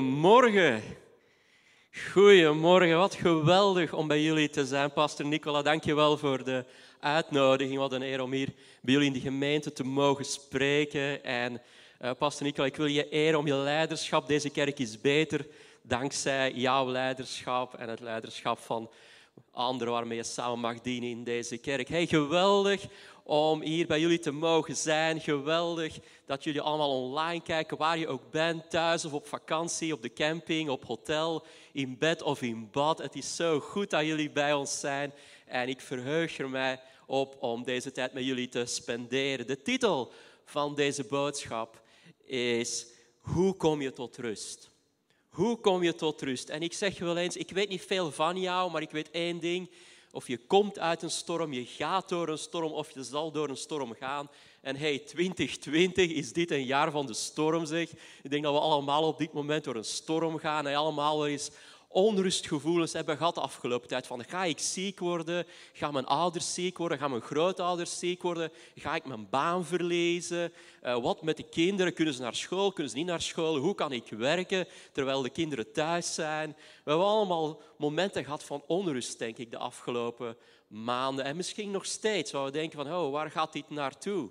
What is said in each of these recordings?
Goedemorgen. Goedemorgen, wat geweldig om bij jullie te zijn. Pastor Nicola, dank je wel voor de uitnodiging. Wat een eer om hier bij jullie in de gemeente te mogen spreken. En uh, Pastor Nicola, ik wil je eren om je leiderschap. Deze kerk is beter dankzij jouw leiderschap en het leiderschap van anderen waarmee je samen mag dienen in deze kerk. Hey, geweldig om hier bij jullie te mogen zijn. Geweldig dat jullie allemaal online kijken, waar je ook bent, thuis of op vakantie, op de camping, op hotel, in bed of in bad. Het is zo goed dat jullie bij ons zijn en ik verheug er mij op om deze tijd met jullie te spenderen. De titel van deze boodschap is Hoe kom je tot rust? Hoe kom je tot rust? En ik zeg wel eens, ik weet niet veel van jou, maar ik weet één ding. Of je komt uit een storm, je gaat door een storm of je zal door een storm gaan. En hey, 2020 is dit een jaar van de storm, zeg. Ik denk dat we allemaal op dit moment door een storm gaan en allemaal wel onrustgevoelens hebben gehad de afgelopen tijd. Van, ga ik ziek worden? Gaan mijn ouders ziek worden? Gaan mijn grootouders ziek worden? Ga ik mijn baan verliezen? Uh, wat met de kinderen? Kunnen ze naar school? Kunnen ze niet naar school? Hoe kan ik werken terwijl de kinderen thuis zijn? We hebben allemaal momenten gehad van onrust, denk ik, de afgelopen maanden. En misschien nog steeds, waar we denken van, oh, waar gaat dit naartoe?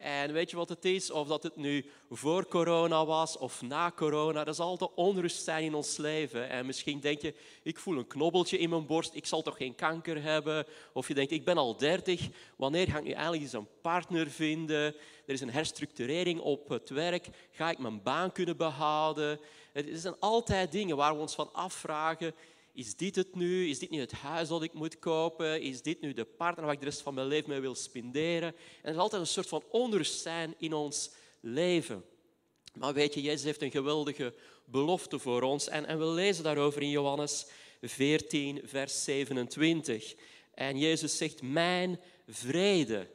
En weet je wat het is? Of dat het nu voor corona was of na corona. Er zal altijd onrust zijn in ons leven. En misschien denk je, ik voel een knobbeltje in mijn borst. Ik zal toch geen kanker hebben? Of je denkt, ik ben al dertig. Wanneer ga ik nu eigenlijk eens een partner vinden? Er is een herstructurering op het werk. Ga ik mijn baan kunnen behouden? Het zijn altijd dingen waar we ons van afvragen is dit het nu? Is dit nu het huis dat ik moet kopen? Is dit nu de partner waar ik de rest van mijn leven mee wil spenderen? En er is altijd een soort van onrust zijn in ons leven. Maar weet je, Jezus heeft een geweldige belofte voor ons. En, en we lezen daarover in Johannes 14, vers 27. En Jezus zegt, mijn vrede,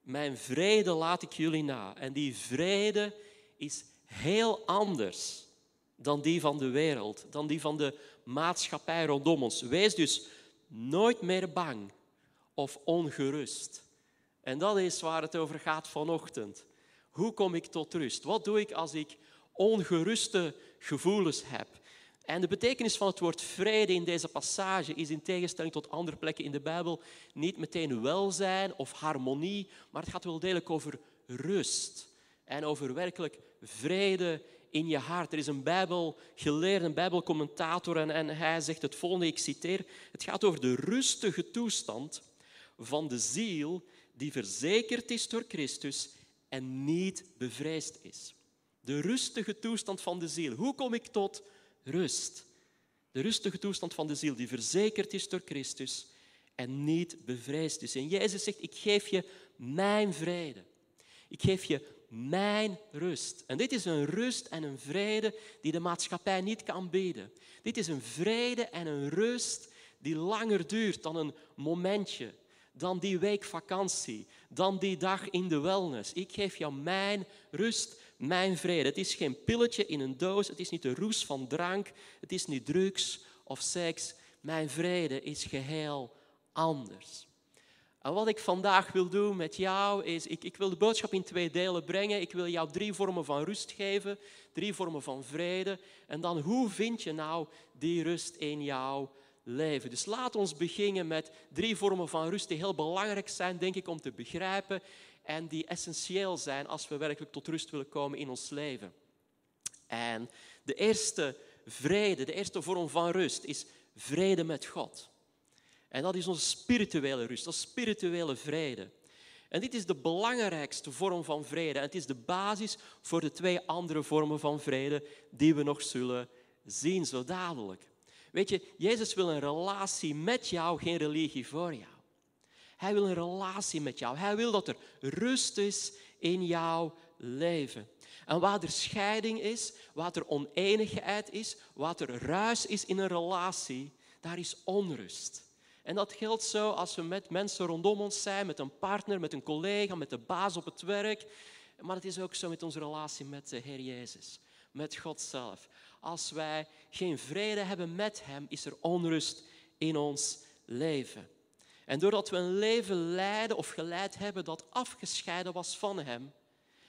mijn vrede laat ik jullie na. En die vrede is heel anders dan die van de wereld, dan die van de maatschappij rondom ons. Wees dus nooit meer bang of ongerust. En dat is waar het over gaat vanochtend. Hoe kom ik tot rust? Wat doe ik als ik ongeruste gevoelens heb? En de betekenis van het woord vrede in deze passage is in tegenstelling tot andere plekken in de Bijbel niet meteen welzijn of harmonie, maar het gaat wel degelijk over rust en over werkelijk vrede in je hart. Er is een bijbelgeleerde, een bijbelcommentator en, en hij zegt het volgende, ik citeer, het gaat over de rustige toestand van de ziel die verzekerd is door Christus en niet bevreesd is. De rustige toestand van de ziel. Hoe kom ik tot rust? De rustige toestand van de ziel die verzekerd is door Christus en niet bevreesd is. En Jezus zegt, ik geef je mijn vrede. Ik geef je mijn rust. En dit is een rust en een vrede die de maatschappij niet kan bieden. Dit is een vrede en een rust die langer duurt dan een momentje, dan die week vakantie, dan die dag in de wellness. Ik geef jou mijn rust, mijn vrede. Het is geen pilletje in een doos, het is niet de roes van drank, het is niet drugs of seks. Mijn vrede is geheel anders. En wat ik vandaag wil doen met jou is, ik, ik wil de boodschap in twee delen brengen. Ik wil jou drie vormen van rust geven, drie vormen van vrede. En dan hoe vind je nou die rust in jouw leven? Dus laat ons beginnen met drie vormen van rust die heel belangrijk zijn, denk ik, om te begrijpen. En die essentieel zijn als we werkelijk tot rust willen komen in ons leven. En de eerste vrede, de eerste vorm van rust is vrede met God. En dat is onze spirituele rust, dat spirituele vrede. En dit is de belangrijkste vorm van vrede. Het is de basis voor de twee andere vormen van vrede die we nog zullen zien zo dadelijk. Weet je, Jezus wil een relatie met jou, geen religie voor jou. Hij wil een relatie met jou. Hij wil dat er rust is in jouw leven. En waar er scheiding is, waar er oneenigheid is, waar er ruis is in een relatie, daar is onrust. En dat geldt zo als we met mensen rondom ons zijn, met een partner, met een collega, met de baas op het werk. Maar het is ook zo met onze relatie met de Heer Jezus, met God zelf. Als wij geen vrede hebben met Hem, is er onrust in ons leven. En doordat we een leven leiden of geleid hebben dat afgescheiden was van Hem,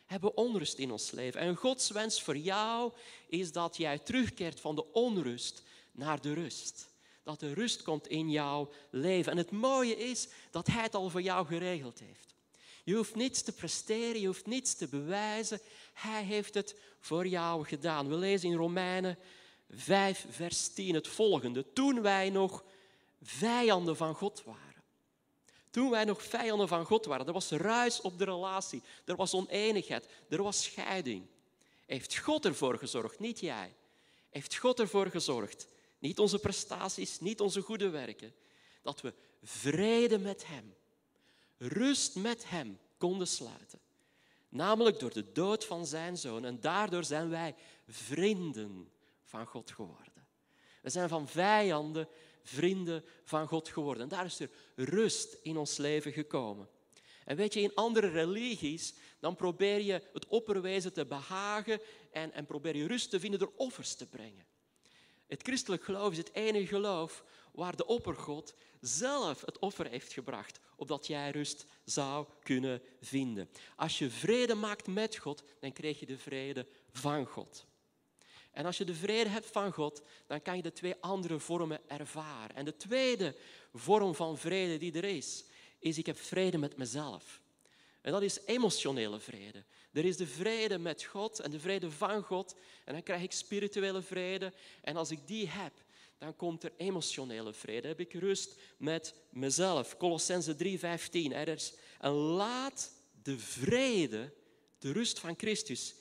hebben we onrust in ons leven. En Gods wens voor jou is dat jij terugkeert van de onrust naar de rust. Dat de rust komt in jouw leven. En het mooie is dat Hij het al voor jou geregeld heeft. Je hoeft niets te presteren, je hoeft niets te bewijzen. Hij heeft het voor jou gedaan. We lezen in Romeinen 5, vers 10 het volgende. Toen wij nog vijanden van God waren. Toen wij nog vijanden van God waren. Er was ruis op de relatie. Er was oneenigheid. Er was scheiding. Heeft God ervoor gezorgd, niet jij. Heeft God ervoor gezorgd, niet onze prestaties, niet onze goede werken, dat we vrede met Hem, rust met Hem konden sluiten. Namelijk door de dood van Zijn Zoon. En daardoor zijn wij vrienden van God geworden. We zijn van vijanden vrienden van God geworden. En daar is er rust in ons leven gekomen. En weet je, in andere religies, dan probeer je het opperwezen te behagen en, en probeer je rust te vinden door offers te brengen. Het christelijk geloof is het enige geloof waar de oppergod zelf het offer heeft gebracht, opdat jij rust zou kunnen vinden. Als je vrede maakt met God, dan krijg je de vrede van God. En als je de vrede hebt van God, dan kan je de twee andere vormen ervaren. En de tweede vorm van vrede die er is, is ik heb vrede met mezelf. En dat is emotionele vrede. Er is de vrede met God en de vrede van God. En dan krijg ik spirituele vrede. En als ik die heb, dan komt er emotionele vrede. Heb ik rust met mezelf. Colossense 3:15. Er en laat de vrede, de rust van Christus,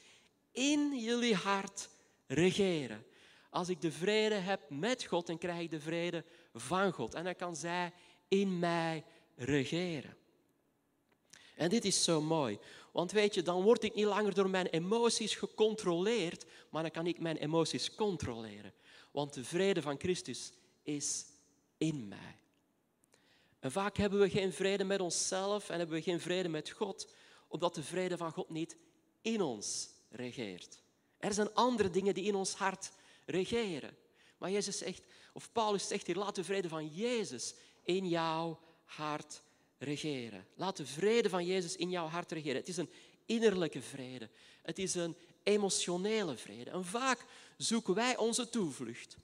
in jullie hart regeren. Als ik de vrede heb met God, dan krijg ik de vrede van God. En dan kan zij in mij regeren. En dit is zo mooi. Want weet je, dan word ik niet langer door mijn emoties gecontroleerd, maar dan kan ik mijn emoties controleren. Want de vrede van Christus is in mij. En vaak hebben we geen vrede met onszelf en hebben we geen vrede met God, omdat de vrede van God niet in ons regeert. Er zijn andere dingen die in ons hart regeren. Maar Jezus zegt, of Paulus zegt hier, laat de vrede van Jezus in jouw hart regeren. Laat de vrede van Jezus in jouw hart regeren. Het is een innerlijke vrede. Het is een emotionele vrede. En vaak zoeken wij onze toevlucht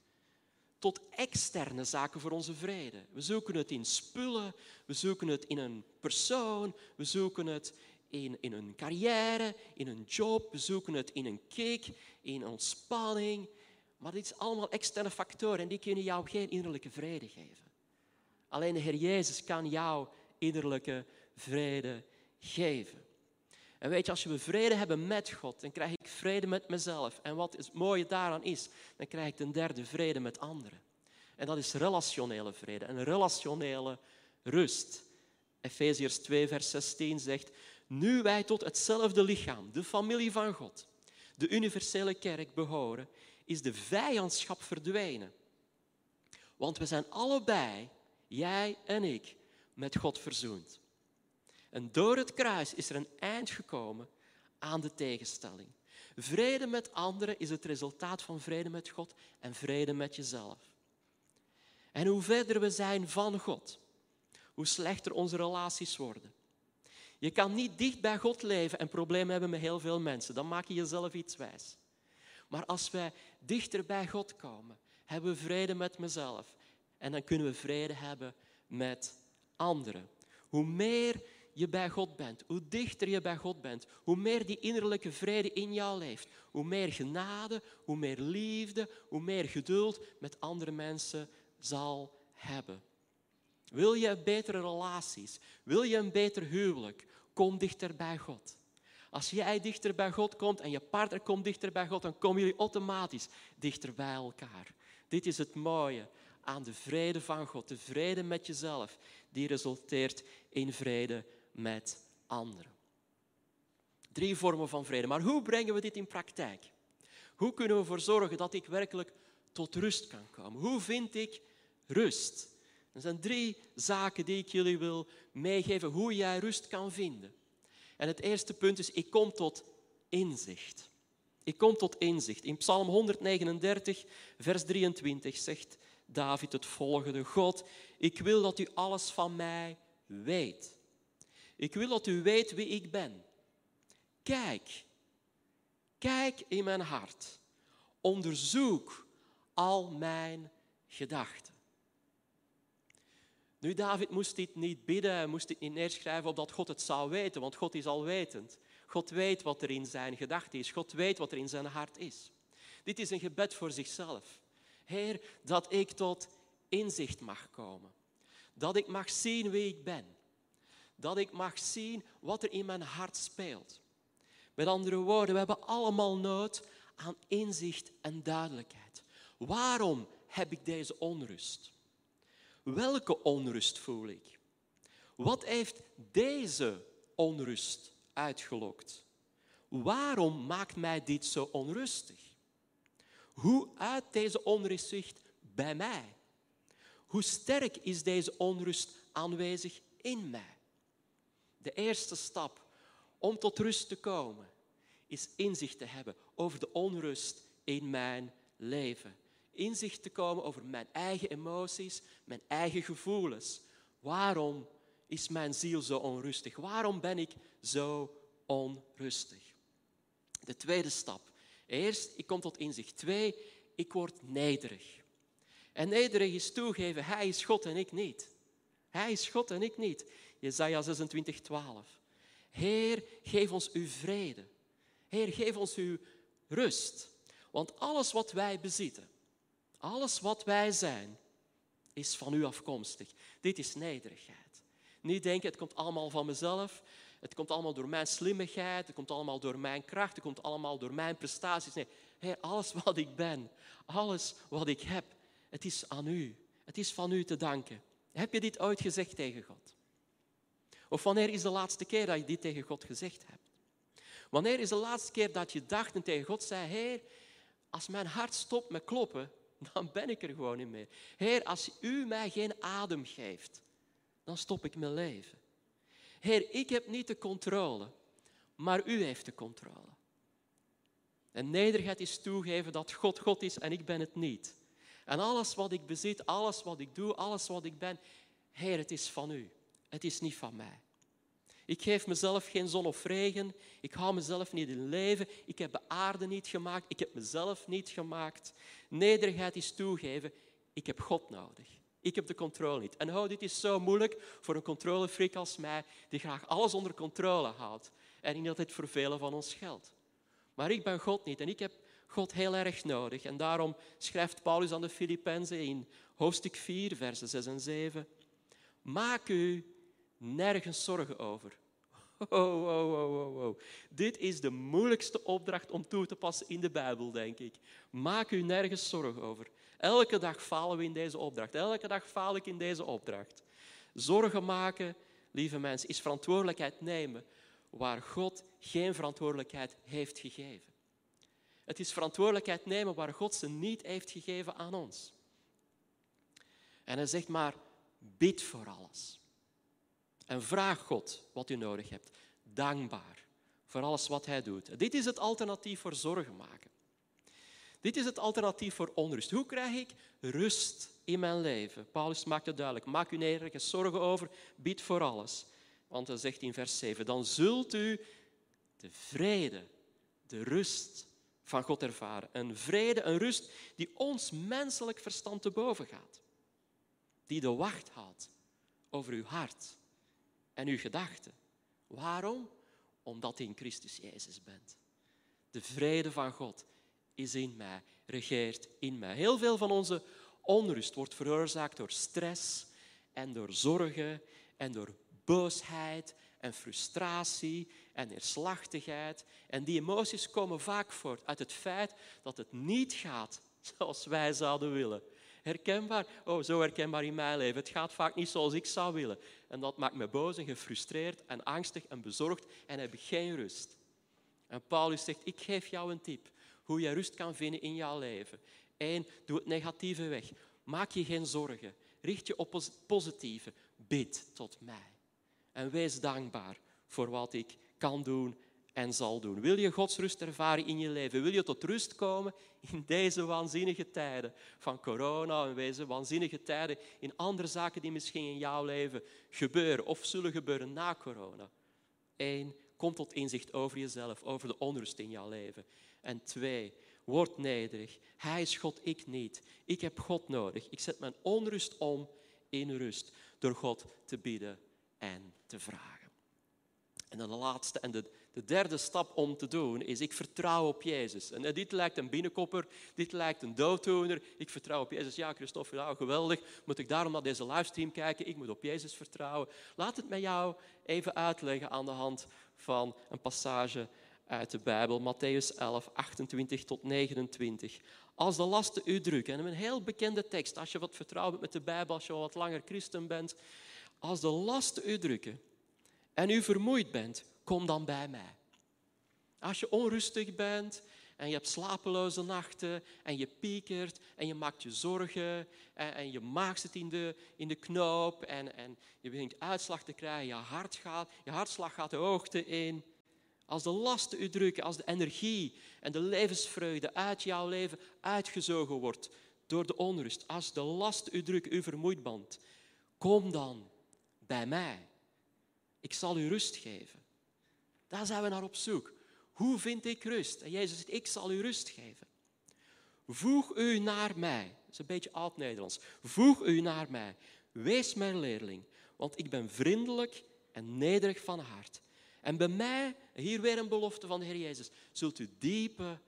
tot externe zaken voor onze vrede. We zoeken het in spullen, we zoeken het in een persoon, we zoeken het in, in een carrière, in een job, we zoeken het in een kick, in ontspanning. Maar dit is allemaal externe factoren en die kunnen jou geen innerlijke vrede geven. Alleen de Heer Jezus kan jou innerlijke vrede geven. En weet je, als we vrede hebben met God, dan krijg ik vrede met mezelf. En wat het mooie daaraan is, dan krijg ik ten derde vrede met anderen. En dat is relationele vrede, een relationele rust. Efeziërs 2, vers 16 zegt, nu wij tot hetzelfde lichaam, de familie van God, de universele kerk behoren, is de vijandschap verdwenen. Want we zijn allebei, jij en ik, met God verzoend. En door het kruis is er een eind gekomen aan de tegenstelling. Vrede met anderen is het resultaat van vrede met God en vrede met jezelf. En hoe verder we zijn van God, hoe slechter onze relaties worden. Je kan niet dicht bij God leven en problemen hebben met heel veel mensen. Dan maak je jezelf iets wijs. Maar als wij dichter bij God komen, hebben we vrede met mezelf. En dan kunnen we vrede hebben met anderen. Hoe meer je bij God bent, hoe dichter je bij God bent, hoe meer die innerlijke vrede in jou leeft, hoe meer genade, hoe meer liefde, hoe meer geduld met andere mensen zal hebben. Wil je betere relaties? Wil je een beter huwelijk? Kom dichter bij God. Als jij dichter bij God komt en je partner komt dichter bij God, dan komen jullie automatisch dichter bij elkaar. Dit is het mooie aan de vrede van God, de vrede met jezelf, die resulteert in vrede met anderen. Drie vormen van vrede. Maar hoe brengen we dit in praktijk? Hoe kunnen we ervoor zorgen dat ik werkelijk tot rust kan komen? Hoe vind ik rust? Er zijn drie zaken die ik jullie wil meegeven hoe jij rust kan vinden. En het eerste punt is, ik kom tot inzicht. Ik kom tot inzicht. In Psalm 139, vers 23 zegt David het volgende. God, ik wil dat u alles van mij weet. Ik wil dat u weet wie ik ben. kijk, kijk in mijn hart. Onderzoek al mijn gedachten. Nu, David moest dit niet bidden, hij moest dit niet neerschrijven opdat God het zou weten, want God is alwetend. God weet wat er in zijn gedachten is. God weet wat er in zijn hart is. Dit is een gebed voor zichzelf. Heer, dat ik tot inzicht mag komen. Dat ik mag zien wie ik ben. Dat ik mag zien wat er in mijn hart speelt. Met andere woorden, we hebben allemaal nood aan inzicht en duidelijkheid. Waarom heb ik deze onrust? Welke onrust voel ik? Wat heeft deze onrust uitgelokt? Waarom maakt mij dit zo onrustig? Hoe uit deze onrust bij mij? Hoe sterk is deze onrust aanwezig in mij? De eerste stap om tot rust te komen is inzicht te hebben over de onrust in mijn leven. Inzicht te komen over mijn eigen emoties, mijn eigen gevoelens. Waarom is mijn ziel zo onrustig? Waarom ben ik zo onrustig? De tweede stap. Eerst, ik kom tot inzicht. Twee, ik word nederig. En nederig is toegeven, hij is God en ik niet. Hij is God en ik niet. Jezaja 26, 12. Heer, geef ons uw vrede. Heer, geef ons uw rust. Want alles wat wij bezitten, alles wat wij zijn, is van u afkomstig. Dit is nederigheid. Niet denken, het komt allemaal van mezelf. Het komt allemaal door mijn slimmigheid. Het komt allemaal door mijn kracht. Het komt allemaal door mijn prestaties. Nee, alles wat ik ben, alles wat ik heb, het is aan u. Het is van u te danken. Heb je dit ooit gezegd tegen God? Of wanneer is de laatste keer dat je dit tegen God gezegd hebt? Wanneer is de laatste keer dat je dacht en tegen God zei, Heer, als mijn hart stopt met kloppen, dan ben ik er gewoon niet meer. Heer, als u mij geen adem geeft, dan stop ik mijn leven. Heer, ik heb niet de controle, maar u heeft de controle. En nederigheid is toegeven dat God God is en ik ben het niet. En alles wat ik bezit, alles wat ik doe, alles wat ik ben, Heer, het is van u. Het is niet van mij. Ik geef mezelf geen zon of regen. Ik hou mezelf niet in leven. Ik heb de aarde niet gemaakt. Ik heb mezelf niet gemaakt. Nederigheid is toegeven. Ik heb God nodig. Ik heb de controle niet. En oh, dit is zo moeilijk voor een controlefreak als mij, die graag alles onder controle houdt. En niet altijd voor van ons geldt. Maar ik ben God niet en ik heb God heel erg nodig. En daarom schrijft Paulus aan de Filippenzen in hoofdstuk 4, versen 6 en 7. Maak u nergens zorgen over. Oh, oh, oh, oh, Dit is de moeilijkste opdracht om toe te passen in de Bijbel, denk ik. Maak u nergens zorgen over. Elke dag falen we in deze opdracht. Elke dag faal ik in deze opdracht. Zorgen maken, lieve mensen, is verantwoordelijkheid nemen waar God geen verantwoordelijkheid heeft gegeven. Het is verantwoordelijkheid nemen waar God ze niet heeft gegeven aan ons. En hij zegt maar, bid voor alles. En vraag God wat u nodig hebt. Dankbaar voor alles wat Hij doet. Dit is het alternatief voor zorgen maken. Dit is het alternatief voor onrust. Hoe krijg ik rust in mijn leven? Paulus maakt het duidelijk. Maak u nergens zorgen over, bid voor alles. Want hij zegt in vers 7, dan zult u de vrede, de rust van God ervaren. Een vrede, een rust die ons menselijk verstand te boven gaat. Die de wacht houdt over uw hart en uw gedachten. Waarom? Omdat u in Christus Jezus bent. De vrede van God is in mij, regeert in mij. Heel veel van onze onrust wordt veroorzaakt door stress en door zorgen en door boosheid en frustratie en neerslachtigheid. En die emoties komen vaak voort uit het feit dat het niet gaat zoals wij zouden willen. Herkenbaar? Oh, zo herkenbaar in mijn leven. Het gaat vaak niet zoals ik zou willen. En dat maakt me boos en gefrustreerd en angstig en bezorgd en heb ik geen rust. En Paulus zegt, ik geef jou een tip hoe je rust kan vinden in jouw leven. Eén, doe het negatieve weg. Maak je geen zorgen. Richt je op het positieve. Bid tot mij. En wees dankbaar voor wat ik kan doen en zal doen. Wil je Gods rust ervaren in je leven? Wil je tot rust komen in deze waanzinnige tijden van corona en deze waanzinnige tijden in andere zaken die misschien in jouw leven gebeuren of zullen gebeuren na corona? Eén, kom tot inzicht over jezelf, over de onrust in jouw leven. En twee, word nederig. Hij is God, ik niet. Ik heb God nodig. Ik zet mijn onrust om in rust door God te bieden en te vragen. En dan de laatste en de, de derde stap om te doen is, ik vertrouw op Jezus. En dit lijkt een binnenkopper, dit lijkt een dooddoener. Ik vertrouw op Jezus. Ja, Christophe, geweldig. Moet ik daarom naar deze livestream kijken? Ik moet op Jezus vertrouwen. Laat het met jou even uitleggen aan de hand van een passage uit de Bijbel. Matthäus 11, 28 tot 29. Als de lasten u drukken, en een heel bekende tekst, als je wat vertrouwd bent met de Bijbel, als je al wat langer christen bent. Als de lasten u drukken en u vermoeid bent, kom dan bij mij. Als je onrustig bent en je hebt slapeloze nachten en je piekert en je maakt je zorgen en, en je maakt het in de, in de knoop en, en je begint uitslag te krijgen, je, hart gaat, je hartslag gaat de hoogte in. Als de lasten u drukken, als de energie en de levensvreugde uit jouw leven uitgezogen wordt door de onrust, als de lasten u drukken, u vermoeid bent, kom dan bij mij. Ik zal u rust geven. Daar zijn we naar op zoek. Hoe vind ik rust? En Jezus zegt, ik zal u rust geven. Voeg u naar mij. Dat is een beetje oud-Nederlands. Voeg u naar mij. Wees mijn leerling, want ik ben vriendelijk en nederig van hart. En bij mij, hier weer een belofte van de Heer Jezus, zult u diepe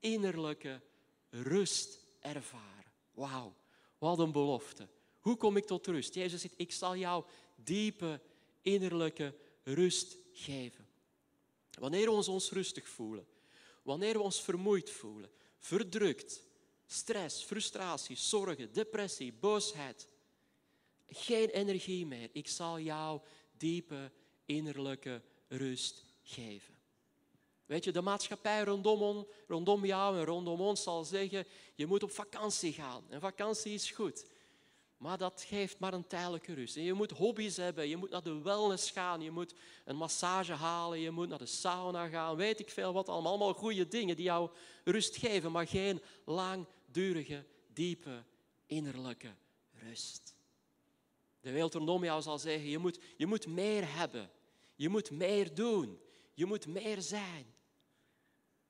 innerlijke rust ervaren. Wauw, wat een belofte. Hoe kom ik tot rust? Jezus zegt, ik zal jou diepe innerlijke rust geven. Wanneer we ons, ons rustig voelen, wanneer we ons vermoeid voelen, verdrukt, stress, frustratie, zorgen, depressie, boosheid, geen energie meer, ik zal jou diepe innerlijke rust geven. Weet je, de maatschappij rondom, rondom jou en rondom ons zal zeggen, je moet op vakantie gaan. En vakantie is goed. Maar dat geeft maar een tijdelijke rust. En je moet hobby's hebben, je moet naar de wellness gaan, je moet een massage halen, je moet naar de sauna gaan, weet ik veel wat allemaal. Allemaal goede dingen die jou rust geven, maar geen langdurige, diepe, innerlijke rust. De wereld rondom jou zal zeggen, je moet, je moet meer hebben, je moet meer doen, je moet meer zijn.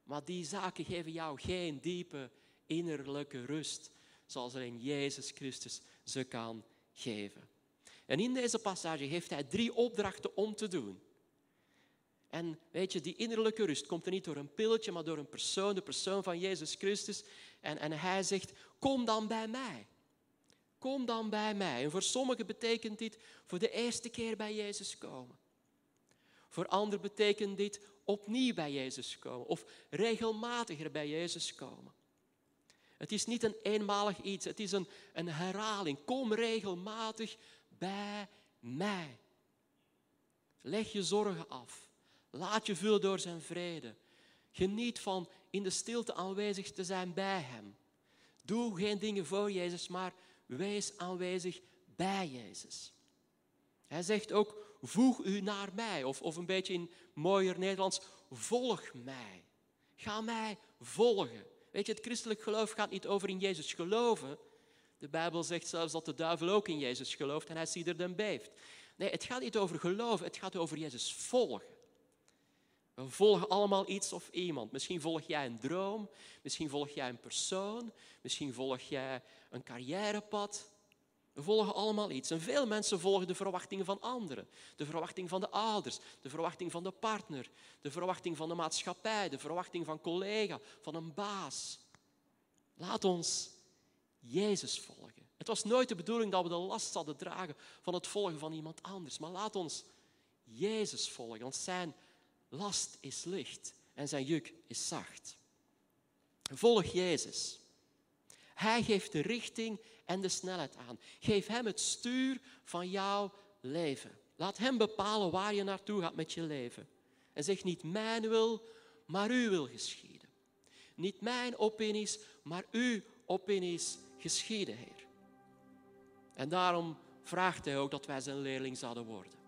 Maar die zaken geven jou geen diepe, innerlijke rust zoals er in Jezus Christus ze kan geven. En in deze passage geeft hij drie opdrachten om te doen. En weet je, die innerlijke rust komt er niet door een pilletje, maar door een persoon, de persoon van Jezus Christus. En, en hij zegt, kom dan bij mij. Kom dan bij mij. En voor sommigen betekent dit voor de eerste keer bij Jezus komen. Voor anderen betekent dit opnieuw bij Jezus komen of regelmatiger bij Jezus komen. Het is niet een eenmalig iets, het is een, een herhaling. Kom regelmatig bij mij. Leg je zorgen af. Laat je vullen door zijn vrede. Geniet van in de stilte aanwezig te zijn bij Hem. Doe geen dingen voor Jezus, maar wees aanwezig bij Jezus. Hij zegt ook, voeg u naar mij. Of, of een beetje in mooier Nederlands, volg mij. Ga mij volgen. Weet je, het christelijk geloof gaat niet over in Jezus geloven. De Bijbel zegt zelfs dat de duivel ook in Jezus gelooft en hij ziet er dan beeft. Nee, het gaat niet over geloven, het gaat over Jezus volgen. We volgen allemaal iets of iemand. Misschien volg jij een droom, misschien volg jij een persoon, misschien volg jij een carrièrepad. We volgen allemaal iets. En veel mensen volgen de verwachtingen van anderen. De verwachting van de ouders, de verwachting van de partner, de verwachting van de maatschappij, de verwachting van collega, van een baas. Laat ons Jezus volgen. Het was nooit de bedoeling dat we de last zouden dragen van het volgen van iemand anders. Maar laat ons Jezus volgen, want zijn last is licht en zijn juk is zacht. Volg Jezus. Hij geeft de richting en de snelheid aan. Geef hem het stuur van jouw leven. Laat hem bepalen waar je naartoe gaat met je leven. En zeg niet mijn wil, maar uw wil geschieden. Niet mijn opinies, maar uw opinies geschieden, Heer. En daarom vraagt hij ook dat wij zijn leerling zouden worden.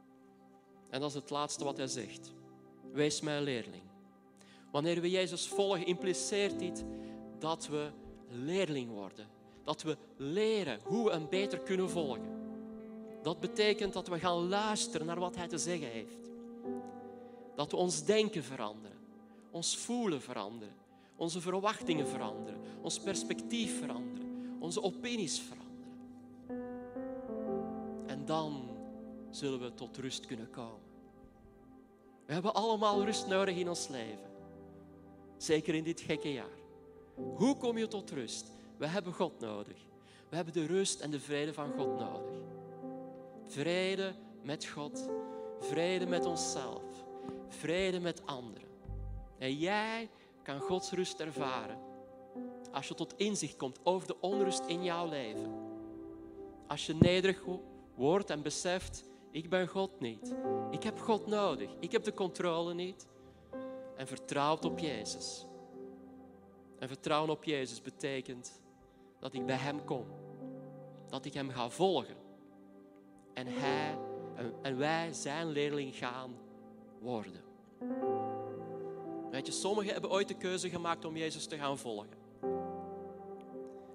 En dat is het laatste wat hij zegt. Wees mijn leerling. Wanneer we Jezus volgen, impliceert dit dat we leerling worden. Dat we leren hoe we hem beter kunnen volgen. Dat betekent dat we gaan luisteren naar wat hij te zeggen heeft. Dat we ons denken veranderen, ons voelen veranderen, onze verwachtingen veranderen, ons perspectief veranderen, onze opinies veranderen. En dan zullen we tot rust kunnen komen. We hebben allemaal rust nodig in ons leven. Zeker in dit gekke jaar. Hoe kom je tot rust? We hebben God nodig. We hebben de rust en de vrede van God nodig. Vrede met God, vrede met onszelf, vrede met anderen. En jij kan Gods rust ervaren als je tot inzicht komt over de onrust in jouw leven. Als je nederig wordt en beseft, ik ben God niet. Ik heb God nodig. Ik heb de controle niet. En vertrouwt op Jezus. En vertrouwen op Jezus betekent dat ik bij Hem kom. Dat ik Hem ga volgen. En Hij en wij zijn leerling gaan worden. Weet je, sommigen hebben ooit de keuze gemaakt om Jezus te gaan volgen.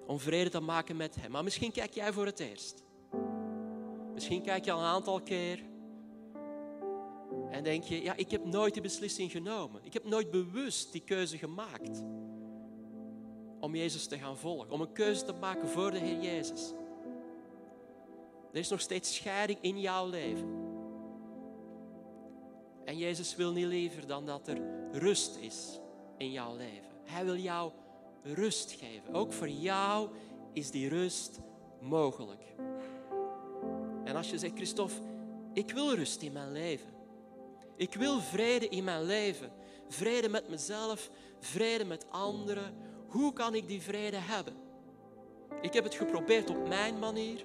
Om vrede te maken met Hem. Maar misschien kijk jij voor het eerst. Misschien kijk je al een aantal keer en denk je, ja, ik heb nooit die beslissing genomen. Ik heb nooit bewust die keuze gemaakt om Jezus te gaan volgen. Om een keuze te maken voor de Heer Jezus. Er is nog steeds scheiding in jouw leven. En Jezus wil niet liever dan dat er rust is in jouw leven. Hij wil jou rust geven. Ook voor jou is die rust mogelijk. En als je zegt, Christophe, ik wil rust in mijn leven. Ik wil vrede in mijn leven. Vrede met mezelf, vrede met anderen. Hoe kan ik die vrede hebben? Ik heb het geprobeerd op mijn manier,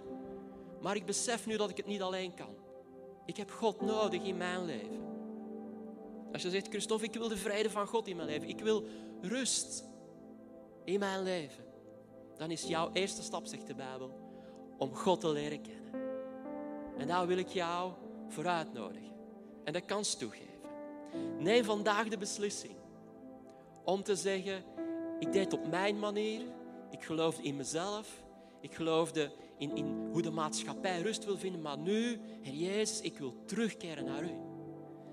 maar ik besef nu dat ik het niet alleen kan. Ik heb God nodig in mijn leven. Als je zegt, Christophe, ik wil de vrede van God in mijn leven. Ik wil rust in mijn leven. Dan is jouw eerste stap, zegt de Bijbel, om God te leren kennen. En daar wil ik jou voor uitnodigen en de kans toegeven. Neem vandaag de beslissing om te zeggen, ik deed het op mijn manier, ik geloofde in mezelf, ik geloofde in, in hoe de maatschappij rust wil vinden, maar nu, Heer Jezus, ik wil terugkeren naar U.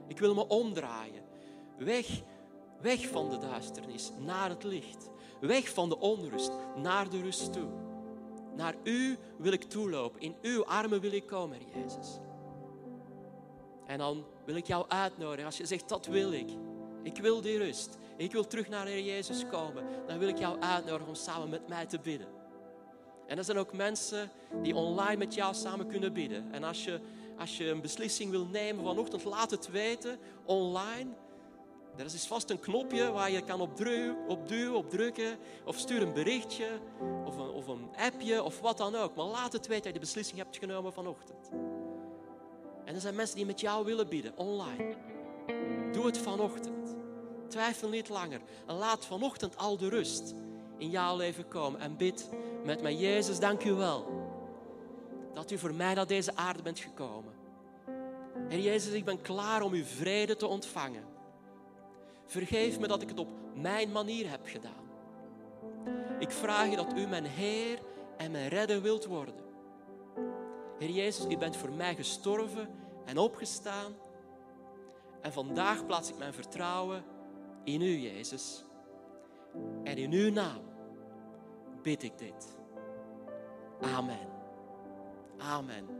Ik wil me omdraaien, weg, weg van de duisternis, naar het licht. Weg van de onrust, naar de rust toe. Naar u wil ik toelopen. In uw armen wil ik komen, Jezus. En dan wil ik jou uitnodigen. Als je zegt, dat wil ik. Ik wil die rust. Ik wil terug naar Heer Jezus komen. Dan wil ik jou uitnodigen om samen met mij te bidden. En er zijn ook mensen die online met jou samen kunnen bidden. En als je, als je een beslissing wil nemen vanochtend, laat het weten online. Er is vast een knopje waar je kan op, duwen, op drukken. Of stuur een berichtje. Of een, of een appje. Of wat dan ook. Maar laat het weten dat je de beslissing hebt genomen vanochtend. En er zijn mensen die met jou willen bidden. Online. Doe het vanochtend. Twijfel niet langer. En laat vanochtend al de rust in jouw leven komen. En bid met mij. Jezus, dank u wel. Dat u voor mij naar deze aarde bent gekomen. Heer Jezus, ik ben klaar om uw vrede te ontvangen. Vergeef me dat ik het op mijn manier heb gedaan. Ik vraag je dat u mijn Heer en mijn redder wilt worden. Heer Jezus, u bent voor mij gestorven en opgestaan. En vandaag plaats ik mijn vertrouwen in u, Jezus. En in uw naam bid ik dit. Amen. Amen.